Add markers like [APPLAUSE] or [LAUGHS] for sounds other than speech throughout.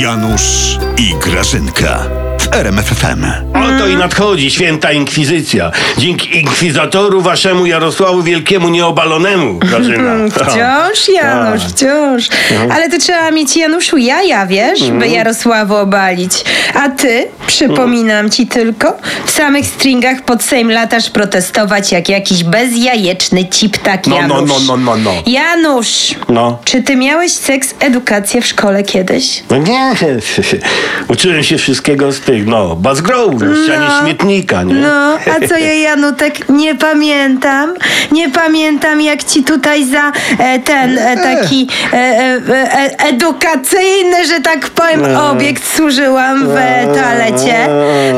Janusz i Grażynka w RMFFM. Oto i nadchodzi święta inkwizycja. Dzięki inkwizatoru waszemu Jarosławu Wielkiemu nieobalonemu, Grażyna. Wciąż, [LAUGHS] Janusz, wciąż. Ale to trzeba mieć, Januszu, jaja, wiesz, by Jarosławu obalić. A ty, przypominam ci tylko, w samych stringach pod Sejm latasz protestować jak jakiś bezjajeczny ciptak No, no, Janusz. no, no, no, no. Janusz, No. czy ty miałeś seks edukację w szkole kiedyś? No nie, [LAUGHS] uczyłem się wszystkiego z tych, no, bazgrołów na ścianie śmietnika, nie? No, a co ja, Janutek, nie pamiętam. Nie pamiętam, jak ci tutaj za e, ten e, taki e, e, e, edukacyjny, że tak powiem, obiekt służyłam w e, toalecie.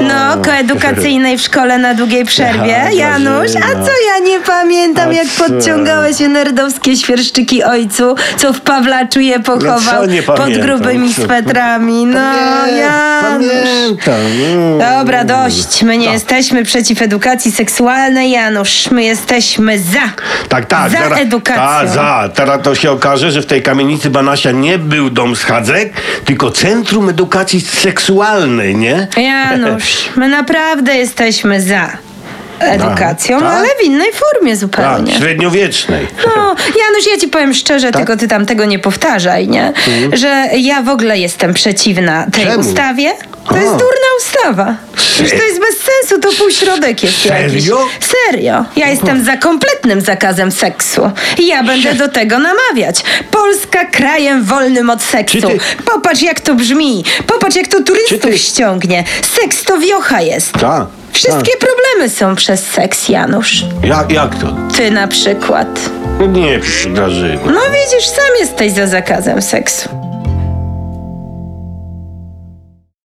No, koedukacyjnej w szkole na długiej przerwie. Aha, Janusz, a Grażyna. co ja nie pamiętam, A jak co? podciągałeś nerdowskie świerszczyki ojcu, co w Pawlaczu je pochował co nie pod pamiętam, grubymi co? swetrami. No, Janusz. Pamiętam. Mm. Dobra, dość. My nie jesteśmy przeciw edukacji seksualnej, Janusz. My jesteśmy za. Tak, tak. Za zaraz- edukacją. Tak, za. Teraz to się okaże, że w tej kamienicy Banasia nie był dom schadzek, tylko Centrum Edukacji Seksualnej, nie? Janusz, my naprawdę jesteśmy za edukacją, Tak? ale w innej formie Tak, zupełnie. średniowiecznej. No, Janusz, ja ci powiem szczerze, Tak? tylko ty tam tego nie powtarzaj, nie? Że ja w ogóle jestem przeciwna tej Czemu? ustawie. To A. jest durna ustawa. Już to jest bez sensu, to półśrodek jest jakiś. Serio? Serio. Ja jestem za kompletnym zakazem seksu. I ja będę do tego namawiać. Polska krajem wolnym od seksu. Ty- Popatrz jak to brzmi. Popatrz jak to turystów ty- ściągnie. Seks to wiocha jest. Tak. Wszystkie problemy są przez seks, Janusz. Jak, jak to? Ty na przykład. No nie, Grażyna. No widzisz, sam jesteś za zakazem seksu.